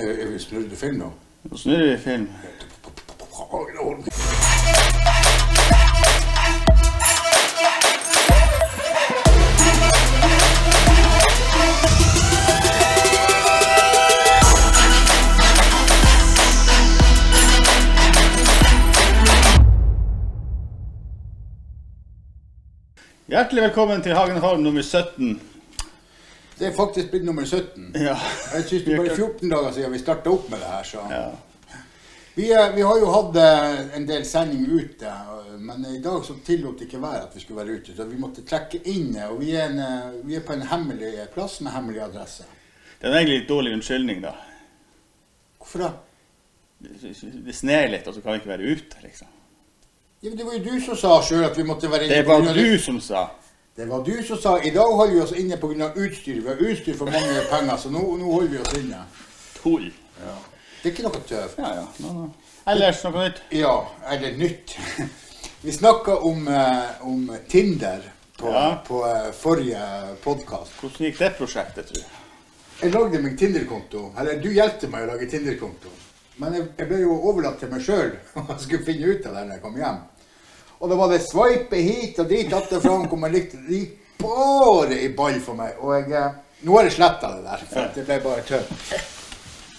Er, er vi snurret film nå? Nå snurrer vi film. Hjertelig velkommen til Hagenholm nummer 17. Det er faktisk blitt nummer 17. Ja. Jeg synes det er bare 14 dager siden vi startet opp med det her, så. ja. Vi, er, vi har jo hatt eh, en del sending ute, eh, men i dag så tillot det ikke være at vi skulle være ute, så vi måtte trekke inn, eh, og vi er, en, eh, vi er på en hemmelig plass med hemmelig adresse. Det er egentlig litt dårlig unnskyldning, da. Hvorfor da? Det det sner litt, og så kan vi ikke være ute, liksom. Ja, men det var jo du som sa selv at vi måtte være inne Det var du som sa. Det var du som sa i dag holder vi oss inne pga. utstyr. Vi har utstyr for mange penger, så nå, nå holder vi oss inne. Tull. Ja. Det er ikke noe tøv. Ja, ja. No, no. Ellers noe nytt? Ja, eller nytt? Vi snakka om, eh, om Tinder på, Ja. på eh, forrige podkast. Hvordan gikk det prosjektet, tror du? Jeg lagde meg Tinder-konto. Eller du hjalp meg å lage Tinder-konto. Men jeg, jeg ble jo overlatt til meg sjøl og skulle finne ut av det når jeg kom hjem. Og da var det sveipe hit og dit, att og fram, hvor man likte det gikk bare i ball for meg. Og jeg, eh, nå har jeg sletta det der, for det ble bare tøv.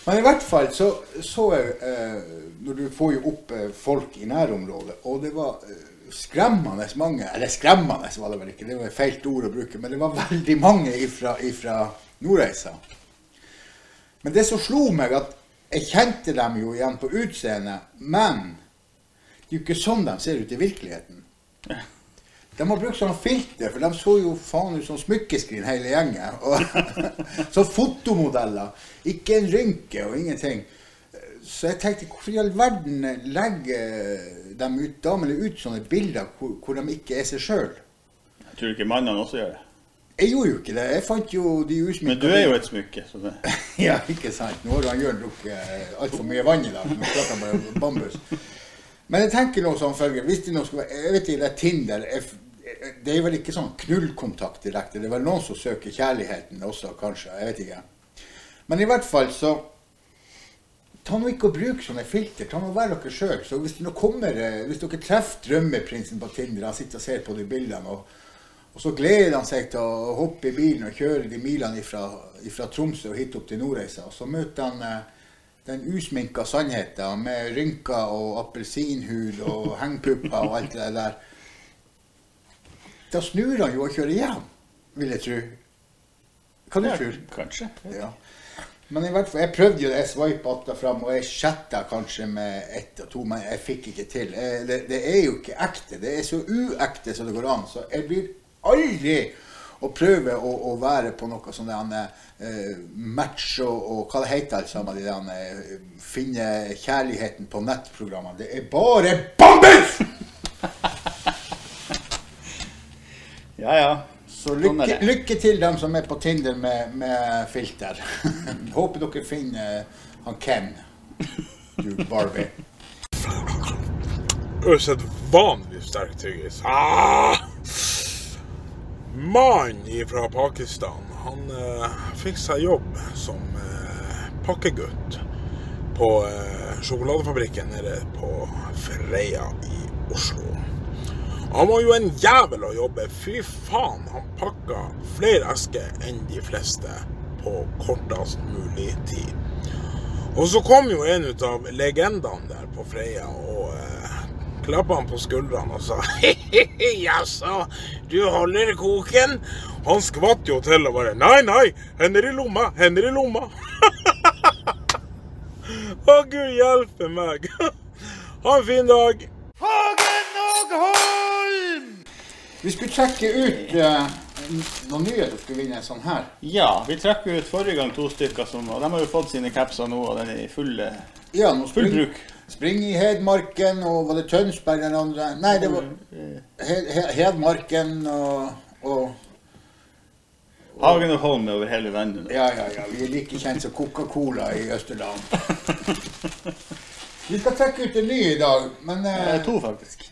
Men i hvert fall så så jeg eh, Når du får jo opp eh, folk i nærområdet, og det var eh, skremmende mange Eller skremmende var det vel ikke, det var et feilt ord å bruke, men det var veldig mange ifra, ifra Nordreisa. Men det som slo meg, at jeg kjente dem jo igjen på utseendet, men det er jo ikke sånn de ser ut i virkeligheten. De har brukt sånn filter, for de så jo faen ut som smykkeskrin hele gjengen. Og så fotomodeller. Ikke en rynke og ingenting. Så jeg tenkte, hvorfor i all verden legger de ut, damene ut sånne bilder hvor, hvor de ikke er seg sjøl? Tror ikke mannene også gjør det. Jeg gjorde jo ikke det. Jeg fant jo de usmykka Men du er jo et smykke. så det... Ja, ikke sant. Nå har han Jørn drukket altfor mye vann i dag. Nå prater han bare om bambus. Men jeg tenker nå sånn følge. Hvis det nå skal være Jeg vet ikke, det er Tinder jeg, Det er vel ikke sånn knullkontakt direkte. Det er vel noen som søker kjærligheten også, kanskje. Jeg vet ikke. Men i hvert fall så Ta nå ikke og bruk sånne filter. Ta nå Vær dere sjøl. Så hvis, nå kommer, eh, hvis dere treffer drømmeprinsen på Tinder, han sitter og ser på de bildene, og, og så gleder han seg til å hoppe i bilen og kjøre de milene fra Tromsø og hit opp til Nordreisa, og så møter han eh, den usminka sannheten med rynker og appelsinhud og hengpupper og alt det der. Da snur han jo og kjører hjem, vil jeg tro. Kan du Ja, tror Kanskje. ja. Men i hvert fall, jeg prøvde jo det, jeg sveipa att og fram, og jeg chatta kanskje med ett og to, men jeg fikk ikke til. Eh, Det, det er jo ikke ekte. Det er så uekte som det går an. Så jeg blir aldri å prøve å, å være på noe sånn eh, match og, og hva det heter alt sammen, de der, eh, finne kjærligheten på nettprogrammene. Det er bare bambus! Ja, ja. Så Sånn lykke, lykke til dem som er på Tinder med, med filter. Håper dere finner han Ken, du Barbie. Usedvanlig sterk tyggis. Ah! Mann fra Pakistan, han eh, fikk seg jobb som eh, pakkegutt på eh, sjokoladefabrikken nede på Freia i Oslo. Han var jo en jævel å jobbe. Fy faen, han pakka flere esker enn de fleste på kortest mulig tid. Og så kom jo en ut av legendene der på Freia og klappa han på skuldrene og sa Jaså, du holder koken? Han skvatt jo til og bare Nei, nei, hender i lomma, hender i lomma. Å, gud hjelpe meg. Ha en fin dag. Hagen og Holm! Vi skulle trekke ut uh, noen nye som skulle vinne en sånn her. Ja, vi trakk ut forrige gang to stykker, som, og de har jo fått sine capser nå, og den er i full, eh, Ja, full bruk. Spring i Hedmarken, og var det Tønsberg eller andre? Nei, det var He He Hedmarken og, og Hagen og Holm er over hele landet. Ja, ja, ja. Vi er like kjent som Coca-Cola i Østerdalen. Vi skal trekke ut en ny i dag, men eh, er to, faktisk.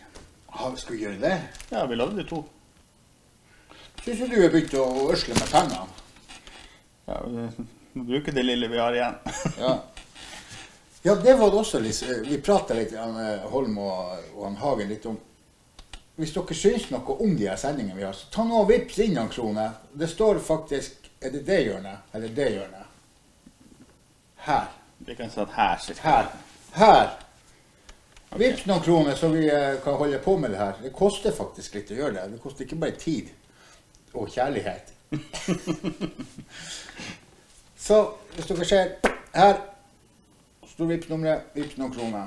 ah, Skal vi gjøre det? Ja, vi lagde to. Syns du du har begynt å øsle med penger? Ja, vi bruker det lille vi har igjen. Ja. Ja, det var det også litt Vi prata litt, Holm og, og Hagen, litt om Hvis dere syns noe om de her sendingene vi har, så ta nå og vips inn noen kroner. Det står faktisk Er det det hjørnet? Eller det hjørnet? Her. Vi kan si at her sitter Her. Her. Vips noen kroner, så vi eh, kan holde på med det her. Det koster faktisk litt å gjøre det. Det koster ikke bare tid og kjærlighet. så hvis dere ser her står Vipps-nummeret. Vips noen kroner.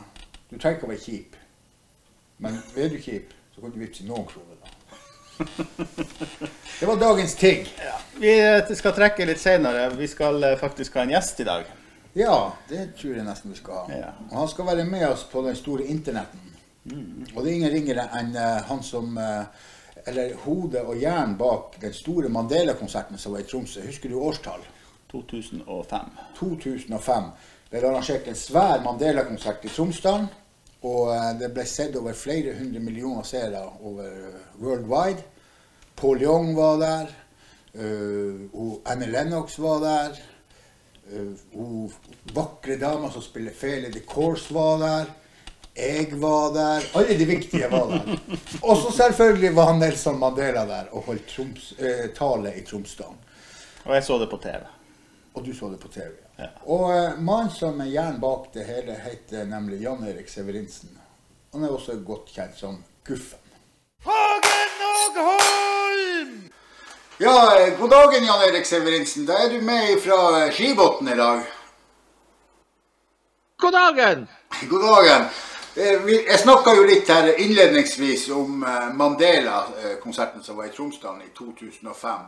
Du trenger ikke å være kjip. Men er du kjip, så kan du vippse noen kroner, da. Det var dagens ting. Vi eh, skal trekke litt senere. Vi skal eh, faktisk ha en gjest i dag. Ja, det tror jeg nesten vi skal ha. Ja. Han skal være med oss på den store internetten. Og det er ingen ringere enn eh, han som Eller hodet og hjernen bak den store Mandela-konserten som var i Tromsø. Husker du årstall? 2005. 2005 ble arrangert en svær Mandela-konsert i Tromsdalen. Og eh, det ble sett over flere hundre millioner seere over eh, worldwide. Paul Young var der. eh, og Annie Lennox var der. eh, hun vakre dama som spiller Fele The Course var der. Jeg var der. Alle de viktige var der. Og så selvfølgelig var Nelson Mandela der og holdt Troms, eh, tale i Tromsdalen. Og jeg så det på TV. Og du så det på TV. Ja. Og uh, mannen som er hjernen bak det hele, heter nemlig Jan Erik Severinsen. Han er også godt kjent som Guffen. Hagen og Holm! Ja, eh, god dagen, Jan Erik Severinsen. Da er du med fra eh, Skibotn i dag. God dagen! God dagen. Eh, Jeg snakka jo litt her innledningsvis om eh, Mandela-konserten som var i Tromsdalen i 2005.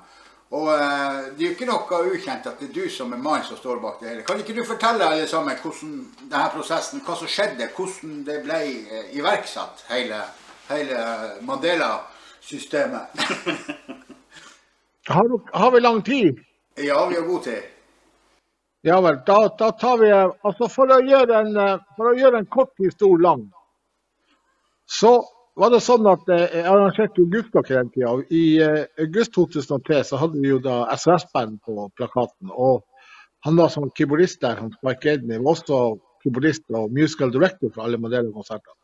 Og eh, det er jo ikke noe ukjent at det er du som er mannen som står bak det hele. Kan ikke du fortelle alle sammen hvordan denne prosessen, hva som skjedde, hvordan det ble eh, iverksatt, hele, hele Mandela-systemet? Har, har vi lang tid? ja, vi har god tid. Ja vel, da, da tar vi Altså, for å en, eh, for å gjøre en kort historie lang, så var det sånn at eh, jeg arrangerte jo Guttblokker den tida. og I eh, august 2003 så hadde vi jo da SOS-band på plakaten. Og han var som keyboardist der, han Spike Edney, var også keyboardist og musical director for alle Mandela-konserter.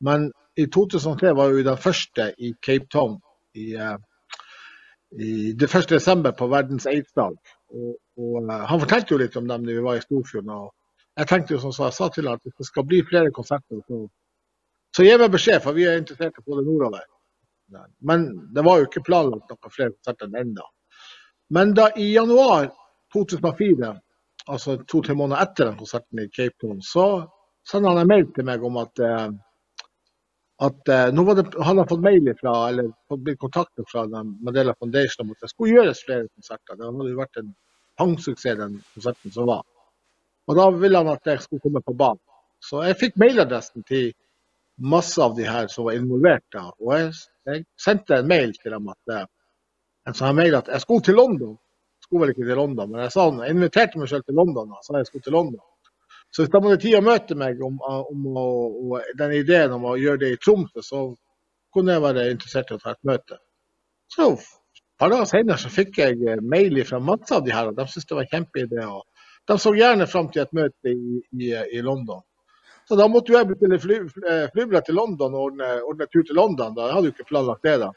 Men i 2003 var vi den første i Cape Town i, eh, i det 1. desember på verdens aids-dag. Eh, han fortalte jo litt om dem da vi var i Storfjorden. og Jeg tenkte jo som jeg sa til ham at hvis det skal bli flere konserter, så, så gi meg beskjed, for vi er interessert i å få det nordover. Men det var jo ikke planlagt noen flere konserter enn ennå. Men da i januar 2004, altså to-tre måneder etter den konserten i Cape Town, så sendte han en mail til meg om at eh, at eh, nå det, hadde han fått mail ifra, eller blitt kontaktet fra Mandela Foundation om at det skulle gjøres flere konserter. Det hadde jo vært en pangsuksess, den konserten som var. Og da ville han at jeg skulle komme på banen. Så jeg fikk mailadressen til masse av de her som var involvert. da, Og jeg, jeg sendte en mail til dem at eh, en sånn mail at jeg skulle til London. Jeg skulle vel ikke til London, men jeg sa han, jeg inviterte meg selv til London. Da, sa jeg skulle til London. Så hvis de hadde tid å møte meg om, om å, og den ideen om å gjøre det i Tromsø, så kunne jeg være interessert i å ta et møte. Så et par dager senere så fikk jeg eh, mail fra masse av de her, og de syntes det var en kjempeidé. De så gjerne fram til et møte i, i, i London. Så da måtte jo jeg bestille fly, fly, flybillett til London og ordne, ordne tur til London. da. Jeg hadde jo ikke planlagt det, da.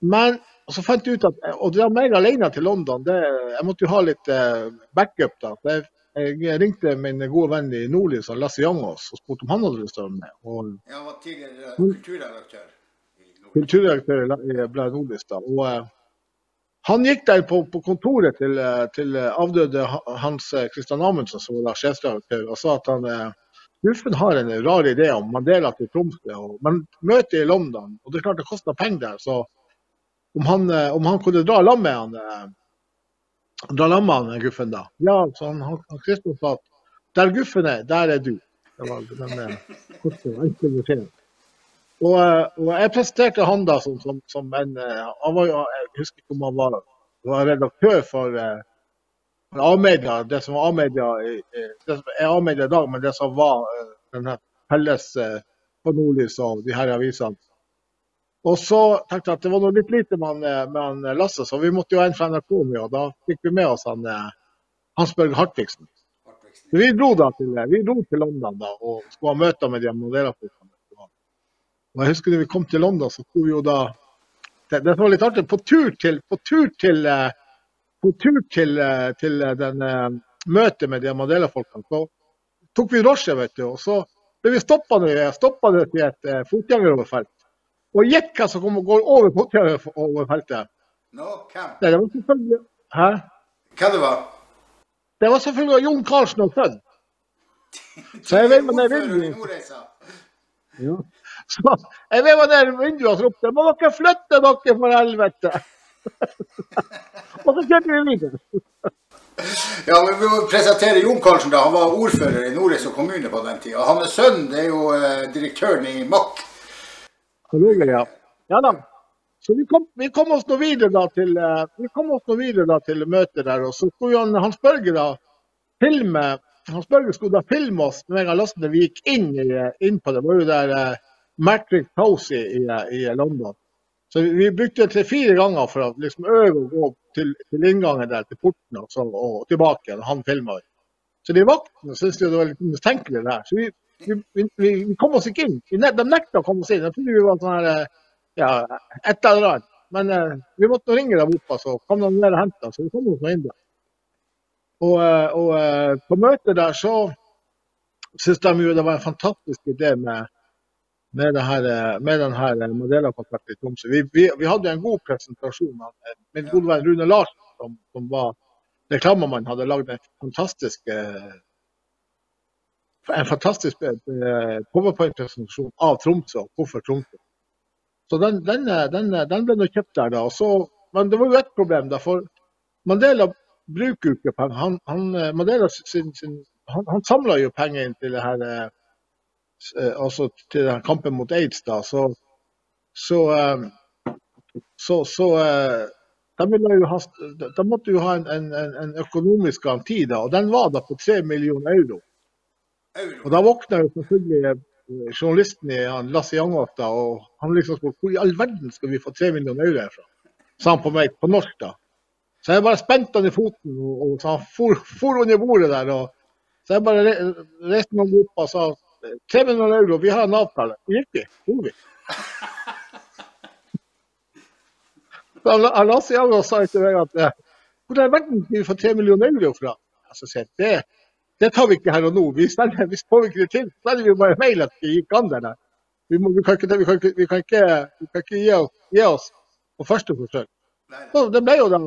Men så fant jeg ut at å dra meg alene til London, det, jeg måtte jo ha litt eh, backup. da. Så jeg, jeg ringte min gode venn i Nordlys, Lasse Jangås, og spurte om han hadde lyst til å være med. Og han var tidligere kulturredaktør. i Nord- kulturdirektør i La- bladet Nordlys. da. Og eh, han gikk der på, på kontoret til, eh, til avdøde Hans Christian Amundsen, som var da sjefsredaktør, og sa at han eh, Guffen har en rar idé om Mandela til Tromsø, og, men møtet i London, og det er klart det koster penger der, så om han, eh, om han kunne dra lam med han, eh, dra lam med han Guffen da. Ja, så han, han, Kristian sa at der Guffen er, der er du. Det var den eh, korte beskjeden. Og, eh, og jeg presenterte han da som, som, som en eh, han Jeg husker ikke om han var, var redaktør for, eh, for A-media, det som var A-media i- i- det som er A-media i dag, men det som var denne den her felles eh, på Nordlys og de her avisene. Og så tenkte jeg at det var noe litt lite med han, eh, han Lasse, så vi måtte jo ha en fra NRK med, og da fikk vi med oss han eh, Hans Børge Hartvigsen. Så vi dro da til, vi dro til London da, og skulle ha møter med de Mandela-folkene. Og jeg husker da vi kom til London, så skulle vi jo da Det, det var litt artig. På tur til, på tur til, eh, på tur til, eh, til eh, den eh, møtet med de Mandela-folkene, så tok vi drosje, vet du. Og så ble vi stoppa til et fotgjengeroverfelt. Og gjett hvem som kom og går over fotgjengeroverfeltet? Nå, hvem? Nei, det var selvfølgelig Hæ? Hva det var? Det var selvfølgelig Jon Karlsen og sønn. Så jeg vinduet. Nordreisa. Ja. Så jeg veiva ned vinduet og ropte 'Må dere flytte dere, for helvete!' Og så kjørte vi videre. Ja, men Vi må presentere Jon Karlsen. da. Han var ordfører i Nordreisa kommune på den tida. Hans sønn det er jo eh, direktøren i MAK. Rolig, ja. ja da. Så vi kom, vi kom oss nå videre da til, eh, vi kom oss nå videre da til møtet der. Og så skulle han, Hans Børge da filme Hans Børge skulle da filme oss med en gang lasten vi gikk inn, i, inn på det. Det var jo der uh, Matrix House i, i, i London. Så vi, brukte tre-fire ganger for å liksom øve å gå til, til inngangen der, til porten og, så, og tilbake igjen. Han filma. Så de vaktene syntes det var litt mistenkelig der. Så vi, vi, vi, vi kom oss ikke inn. De nekta å komme oss inn. Jeg trodde vi var sånn her eh, ja, et eller annet. Men eh, vi måtte ringe dem opp, så kom de ned og henta. Så vi kom oss inn der. Og, eh, og eh, på møtet der så syntes de jo det var en fantastisk idé med, med, det her, eh, med den her eh, i Tromsø. Vi, vi, vi hadde en god presentasjon av min gode venn Rune Larsen, som, som var reklamemann, hadde lagd en fantastisk eh, en fantastisk powerpoint-presentasjon av Tromsø og hvorfor Tromsø. Så den, den, den, den ble nå kjøpt der, da. Så, men det var jo ett problem, da. For Mandela bruker jo ikke penger. Han, han, sin, sin, han, han samla jo penger inn til det her altså til den kampen mot aids, da. Så, så, eh, så, så eh, de, ha, de måtte jo ha en, en, en, økonomisk garanti, da. Og den var da på 3 millioner euro. Euro. Og da våkna jo selvfølgelig eh, journalisten i han Lasse Jangås da, og han liksom spurte hvor i all verden skal vi få 3 millioner euro herfra? Sa han på meg på norsk da. Så jeg bare spente han i foten, og, og så han for, for under bordet der. og Så jeg bare re, reiste meg opp og sa tre millioner euro, vi har en avtale. Riktig, vi. Gjorde vi. Lasse Jangås sa til meg at eh, hvor i verden skal vi få 3 millioner euro fra? Altså, sier det det tar vi ikke her og nå. Vi sender, hvis får vi ikke det til, så sender vi bare mail at det gikk an der. Vi, må, vi, kan ikke, vi, kan ikke, vi, kan ikke, vi kan ikke gi oss, gi oss på første forsøk. Så det ble jo den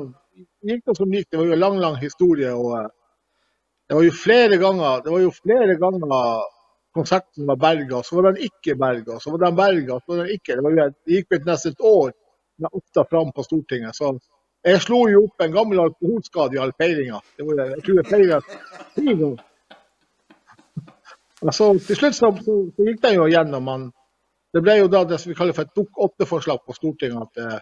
gikk det som gikk. Det var jo en lang, lang historie. og eh, Det var jo flere ganger det var jo flere ganger konserten var berga, så var den ikke berga, så var den berga, så var den ikke. Det, var det gikk nesten et år med ofte fram på Stortinget. så jeg slo jo opp en gammel alkoholskade i all var, jeg tror jeg feira ti ganger. Så til slutt så, så, så gikk den jo gjennom. Man, det ble jo da det som vi kaller for et dukk åtte-forslag på Stortinget. At, eh,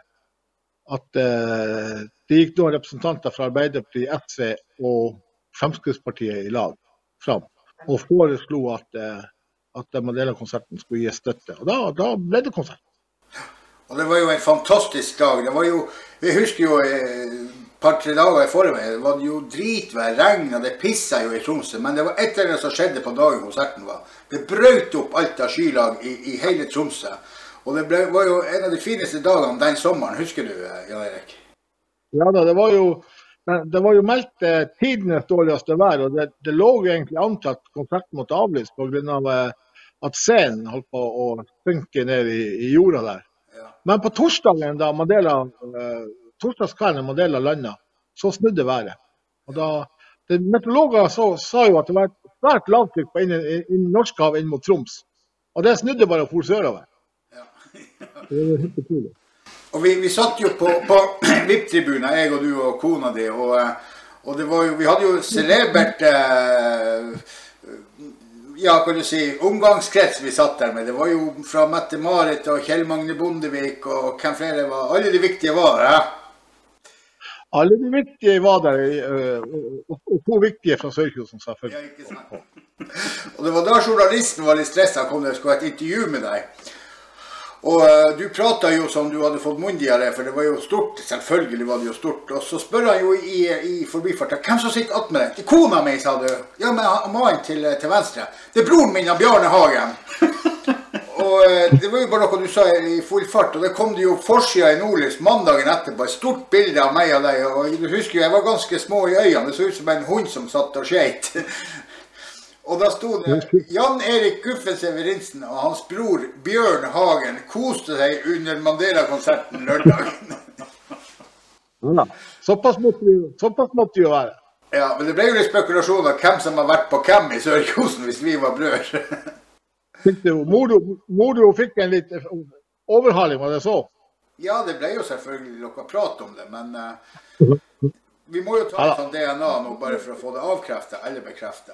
at eh, det gikk noen representanter fra Arbeiderpartiet, SV og Fremskrittspartiet i lag fram og foreslo at, eh, at Mandela-konserten skulle gi støtte. Og da, da ble det konsert. Og det var jo en fantastisk dag. Det var jo, Jeg husker jo et par-tre dager i forveien. Det var jo dritvær, regn, og det pissa jo i Tromsø. Men det var et eller annet som skjedde på dagen konserten var. Det brøt opp alt av skylag i, i hele Tromsø. Og det ble, var jo en av de fineste dagene den sommeren. Husker du, eh, Jan Erik? Ja da, det var jo, det var jo meldt eh, tidenes dårligste vær, og det, det lå egentlig an til at konserten måtte avlyses pga. Eh, at scenen holdt på å synke ned i, i jorda der. Ja. Men på torsdagen, da Mandela, eh, torsdagskvelden Mandela landa, så snudde været. Og da, det, Meteorologer så, sa jo at det var et svært lavtrykk på innen, innen Norskehavet inn mot Troms. Og det snudde bare og for sørover. Ja. Det var helt utrolig. Og vi, vi satt jo på, på VIP-tribunen, jeg og du og kona di. Og, eh, og det var jo, vi hadde jo celebert eh, Ja, kan du si omgangskrets vi satt der med. Det var jo fra Mette-Marit og Kjell Magne Bondevik og hvem flere var. Alle de viktige var der. Ja. Alle de viktige var der, eh, og to viktige fra Sørkjosen, selvfølgelig. Ja, ikke sant? Og det var da journalisten var litt stressa og kom og skulle ha et intervju med deg. Og eh, du prata jo som du hadde fått munndiaré, for det var jo stort. Selvfølgelig var det jo stort. Og så spør han jo i, i forbifarta hvem som sitter attmed deg. Kona mi, sa du. Ja, men mannen til, til venstre. Det er broren min, Bjarne Hagen. Og eh, det var jo bare noe du sa i full fart, og det kom det jo forsida i Nordlys mandagen etterpå. Et stort bilde av meg og deg. Og du husker jo, jeg var ganske små i øynene. Det så ut som en hund som satt og skeit. Og da sto det Jan Erik Guffe Severinsen og hans bror Bjørn Hagen koste seg under Mandela-konserten lørdagen. Ja. Såpass måtte jo- såpass måtte jo være. Ja, men det ble jo litt spekulasjon av hvem som har vært på hvem i Sør-Kosen hvis vi var brødre. Moro fikk en litt overhaling, var det så? Ja, det ble jo selvfølgelig noe prat om det, men uh, vi må jo ta Ja sånn. DNA nå bare for å få det avkrefta eller bekrefta.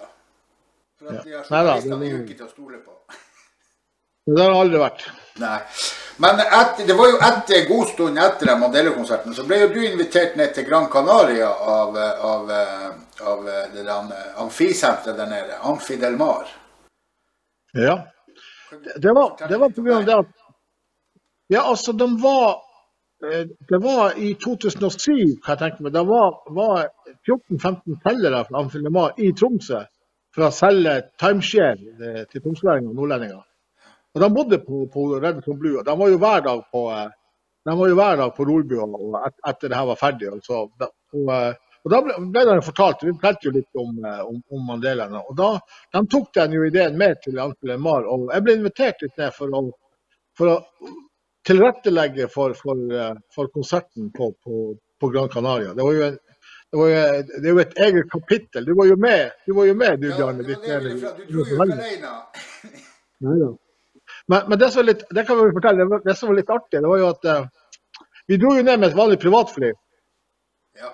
For at de har journalistene er ikke til å stole på. Det har det aldri vært. Nei. Men etter, det var jo etter en god stund etter Mandela-konserten, så ble jo du invitert ned til Gran Canaria av, av, av det der amfisenteret der nede. Amfi del Mar. Ja. Det var, det var på grunn av det at Ja, altså, de var eh, Det var i 2007, kan jeg tenke meg. Det var, var 14-15 tellere fra Amfi del Mar i Tromsø for å selge timeshare eh, til tromsøværinger og nordlendinger. Og De bodde på, på Redson Blue. og De var jo hver dag på eh, de Rolbua et, etter det her var ferdig. Og, så, da, og, eh, og da ble, de fortalt, Vi fortalte jo litt om, om, om Mandela. De tok den jo ideen med til Ankelen Mar. Og jeg ble invitert litt ned for å, for å tilrettelegge for, for, for konserten på, på, på Gran Canaria. Det var jo en det, var jo, det er jo et eget kapittel. Du var jo med, du, var jo med, du Ja, Bjarne. det det fra. Du dro jo ikke alene. Neida. Men, men det som var litt, det kan vi fortelle, det som var litt artig, det var jo at uh, vi dro jo ned med et vanlig privatfly. Ja.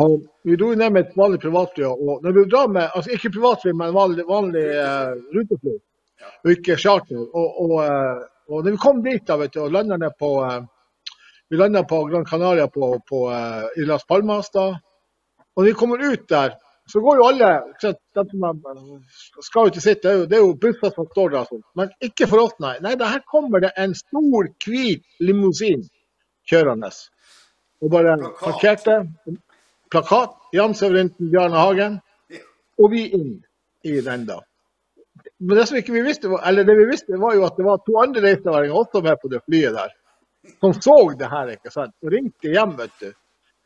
Og vi dro ned med et vanlig privatfly. Og når du drar med, altså ikke privatfly, men vanlig, vanlig uh, rutefly, og ikke charter. Og, og, uh, og når vi kom dit da, vet du, og landa ned på vi landa på Gran Canaria på, på i Las Palmas da. Og når vi kommer ut der, så går jo alle de som skal ut i sitt, det er jo, det er jo busser som står der. Sånn. Men ikke for oss, nei. Nei, her kommer det en stor, hvit limousin kjørende. Og bare Plakat. parkerte. Plakat. Jan Severinsen, Bjarne Hagen. Og vi inn i den, da. Men det som ikke vi visste, eller det vi visste, var jo at det var to andre reiseværinger også med på det flyet der. Som så det her, ikke sant. Og ringte hjem, vet du.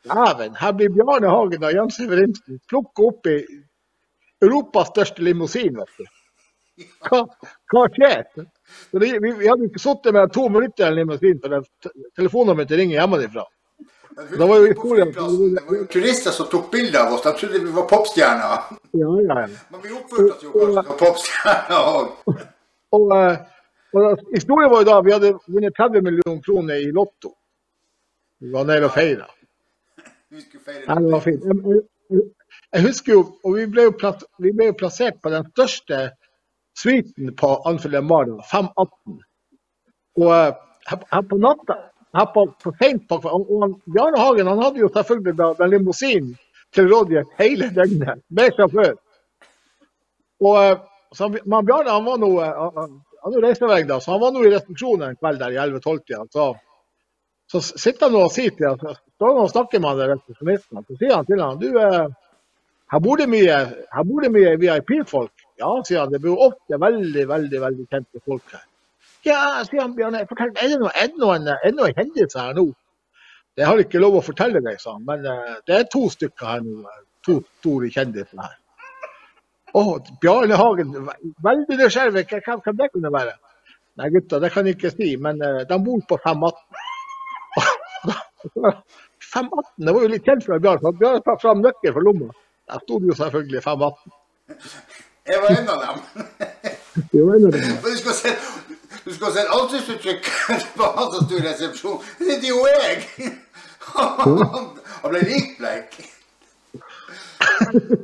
Dæven, her blir Bjarne Hagen og Jan Severinsen plukka opp i Europas største limousin, vet du. Hva, hva skjer? Så det, vi, vi hadde ikke sittet med to minutter i en limousin før den te- telefonen min til ringer hjemmefra. Men var jo historien- Det var jo turister som tok bilder av oss. De trodde vi var popstjerner. Ja, ja, ja. Men vi oppførte oss jo kanskje som popstjerner òg. Og, og historien var jo da vi hadde vunnet 30 millioner kroner i Lotto. Vi var nede og feira. Vi jo. Jeg, husker jo, og vi ble jo, plass, vi ble jo plassert på den største suiten på Anfield Mar, 518. Og eh, her, på natta, her på, på sent på kvelden, Bjarne Hagen han hadde jo selvfølgelig da, den limousinen til rådighet hele døgnet, med sjåfør. Og eh, så men Bjarne han var nå eh, han, han jo reisevei da, så han var nå i resepsjonen en kveld der i 11-12-tida. Så, sitter han og sier til ham, står og snakker med han resepsjonisten, så sier han til ham du, eh, her bor det mye, mye VIP-folk. Ja, sier han, det bor ofte veldig, veldig, veldig kjente folk her. Ja, sier han Bjarne, fortell, er det noe, noen, det noen hendelser her nå? Det har jeg ikke lov å fortelle deg, sa han, men eh, det er to stykker her nå, eh, to store kjendiser her. Å, Bjarne Hagen, veldig nysgjerrig, hvem, hvem- det kunne være? Nei, gutta, det kan jeg ikke si, men de bor på 518. 518, det var jo litt kjent fra Bjarne, for Bjarne tar fram nøkkel fra lomma. Der sto det jo selvfølgelig 518. Jeg var en av dem. jeg var en av dem. Du skal se du skal se ansiktsuttrykket på han som sto i resepsjonen. Det er jo jeg! Han ble likbleik.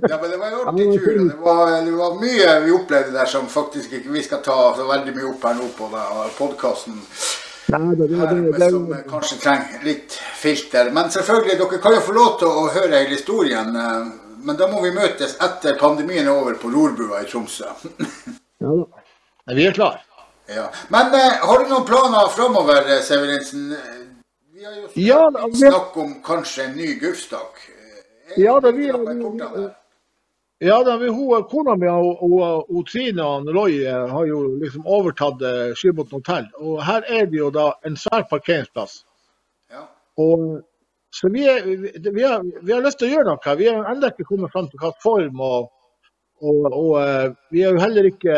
Ja, men det var en artig tur. og Det var, det var mye vi opplevde der som faktisk ikke vi skal ta så veldig mye opp her nå på podkasten. Nei, det, det, det, det, som kanskje trenger litt filter. Men selvfølgelig, dere kan jo få lov til å høre hele historien. eh, Men da må vi møtes etter pandemien er over på Rorbua i Tromsø. ja, da. Vi er klare. Ja. Men eh, har du noen planer framover, eh, Severinsen? Vi har jo Ja, litt vi- snakk om kanskje en ny gufstokk. Er Ja, da, det vi- har... vi-? Ja, hun, kona mi og, og, og Trine og Roy eh, har jo liksom overtatt eh, Skibotn hotell. Og her er det jo da en svær parkeringsplass. Ja. Og, så vi, er, vi, vi, har, vi har lyst til å gjøre noe. Vi har ennå ikke kommet fram til hvilken form. Og, og, eh, vi er jo heller ikke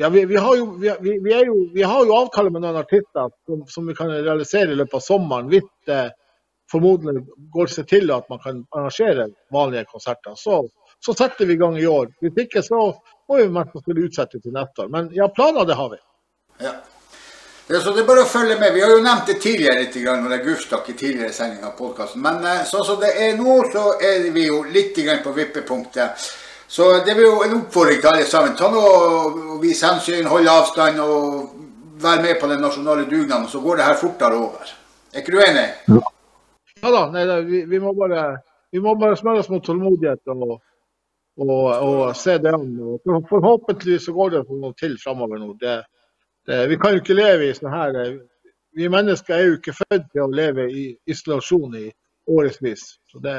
ja, vi, vi, har jo, vi, vi, jo, vi har jo avtale med noen artister som, som vi kan realisere i løpet av sommeren. Hvis det formodentlig går seg til at man kan arrangere vanlige konserter. Så, så setter vi i gang i år. Hvis ikke så må vi mest sannsynlig utsette til neste år. Men ja, planer det har vi. Ja. Det er, så det er bare å følge med. Vi har jo nevnt det tidligere litt, grann, når det er gufstakk i tidligere sending av podkasten. Men eh, sånn som det er nå, så er vi jo litt grann på vippepunktet. Så det blir jo en oppfordring til alle sammen. Ta nå og Vis hensyn, hold avstand og vær med på den nasjonale dugnaden, så går det her fortere over. Er ikke du enig? Ja da, nei, da vi, vi må bare, vi må bare smøre oss mot tålmodighet og, og, og se det an. Forhåpentligvis så går det noe til framover nå. Det, det, vi kan jo ikke leve i sånn her Vi mennesker er jo ikke født til å leve i isolasjon i årevis. Så det,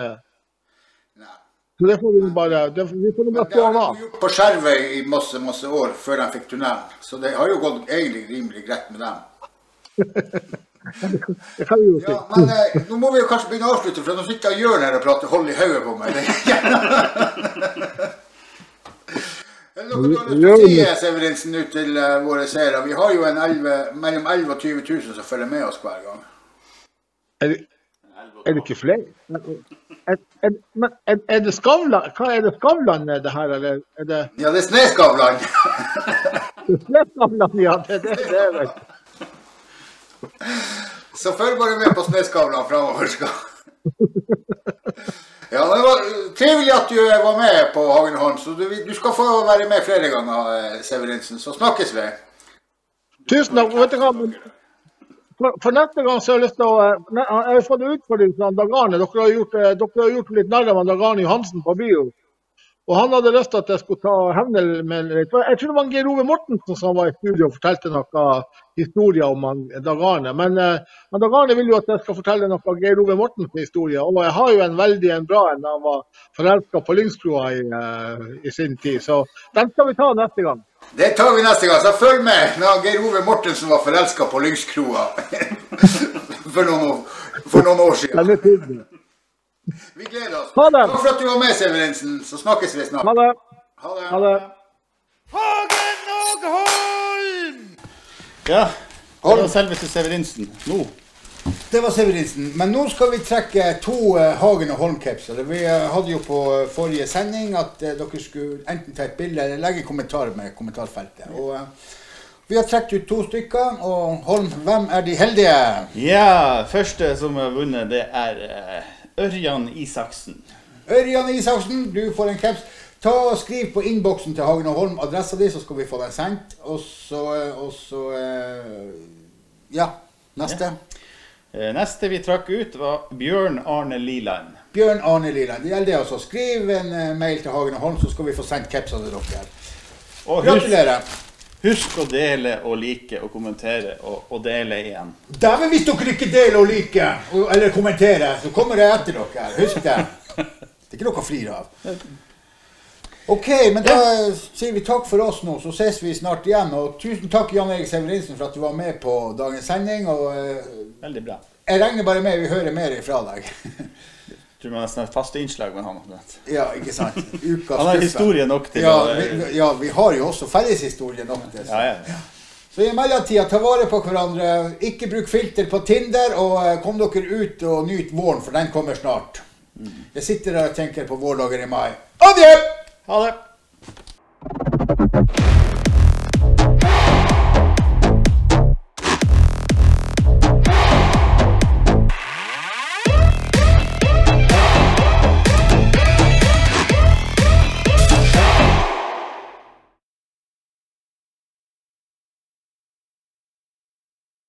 så det får vi bare det, Vi får bare har de av. på Skjervøy i masse, masse år før de fikk tunnelen. Så det har jo gått egentlig rimelig greit med dem. Det kan vi jo si. Ja, men eh, nå må vi jo kanskje begynne å avslutte, for nå sitter Jørn her og prater hold i hodet på meg. Det si, Severinsen, ut til uh, våre seere? Vi har jo en 11, mellom 11 og 20 000 som følger med oss hver gang. Er det, er det ikke flere? Er, er, er, er det Skavlan? Hva er det Skavlan det her, eller er det Ja, det er Snøskavlan. Snøskavlan, Ja, det, det, det er vel Så følg bare med på Sneskavlan framover. Ja, det var Trivelig at du var med på Hagenholm. Så du, du skal få være med flere ganger, eh, Severinsen. Så snakkes vi. Tusen takk. Vet du hva? For, for neste gang så har jeg lyst til å eh, Jeg har fått en utfordring fra Dag Arne. Dere har gjort, eh, dere har gjort litt narr av Dagane Johansen på bio. Og han hadde lyst til at jeg skulle ta hevnel med. Jeg tror det var Geir Ove Mortensen som var i studio og fortalte noen historier om han, Dag Arne. Men, eh, men Dag Arne vil jo at jeg skal fortelle noe Geir Ove Mortensen-historie. Og jeg har jo en veldig en bra en da han var forelska på Lyngskroa i, eh, i sin tid. Så den skal vi ta neste gang. Det tar vi neste gang, så følg med når Geir Ove Mortensen var forelska på Lyngskroa for, noen år- for noen år siden. Vi gleder oss. Ha det. Takk for at du var med, Severinsen. Så snakkes vi snart. Ha det. Ha det. Ha det. Hagen og Holm! Ja, det var selveste Severinsen. Nå. Det var Severinsen. Men nå skal vi trekke to eh, Hagen og Holm-capser. Vi eh, hadde jo på eh, forrige sending at dere skulle enten ta et bilde eller legge kommentarer med kommentarfeltet. Og vi har trukket ut to stykker. Og Holm, hvem er de heldige? Ja, første som har vunnet, det er Ørjan Isaksen. Ørjan Isaksen, du får en caps. Ta og Skriv på innboksen til Hagen og Holm adressa di, så skal vi få den sendt. Og så, og så eh, Ja, neste. Ja. Neste vi trakk ut, var Bjørn Arne Liland. Bjørn Arne Liland. Det gjelder det altså. Skriv en eh, mail til Hagen og Holm, så skal vi få sendt capsene til dere. Og husk, Gratulerer. Husk å dele og like og kommentere og, og dele igjen. Dæven, hvis dere ikke deler og liker og- eller kommenterer, så kommer jeg etter dere. Husk det. Det er ikke noe å flire av. Ok, men da sier vi takk for oss nå, så ses vi snart igjen. Og tusen takk Jan Erik Severinsen for at du var med på dagens sending. Og eh, Veldig bra. jeg regner bare med vi hører mer ifra deg. Tror man nesten har et fast innslag med han. ja, ikke sant? Ukas Han har historie nok til ja, å vi, ja, vi har jo også felles historie nok til. så- ja, ja. Så i mellomtida, ta vare på hverandre. Ikke bruk filter på Tinder, og eh, kom dere ut og nyt våren, for den kommer snart. Jeg sitter der og tenker på vårdager i mai. Adjø! Ha det!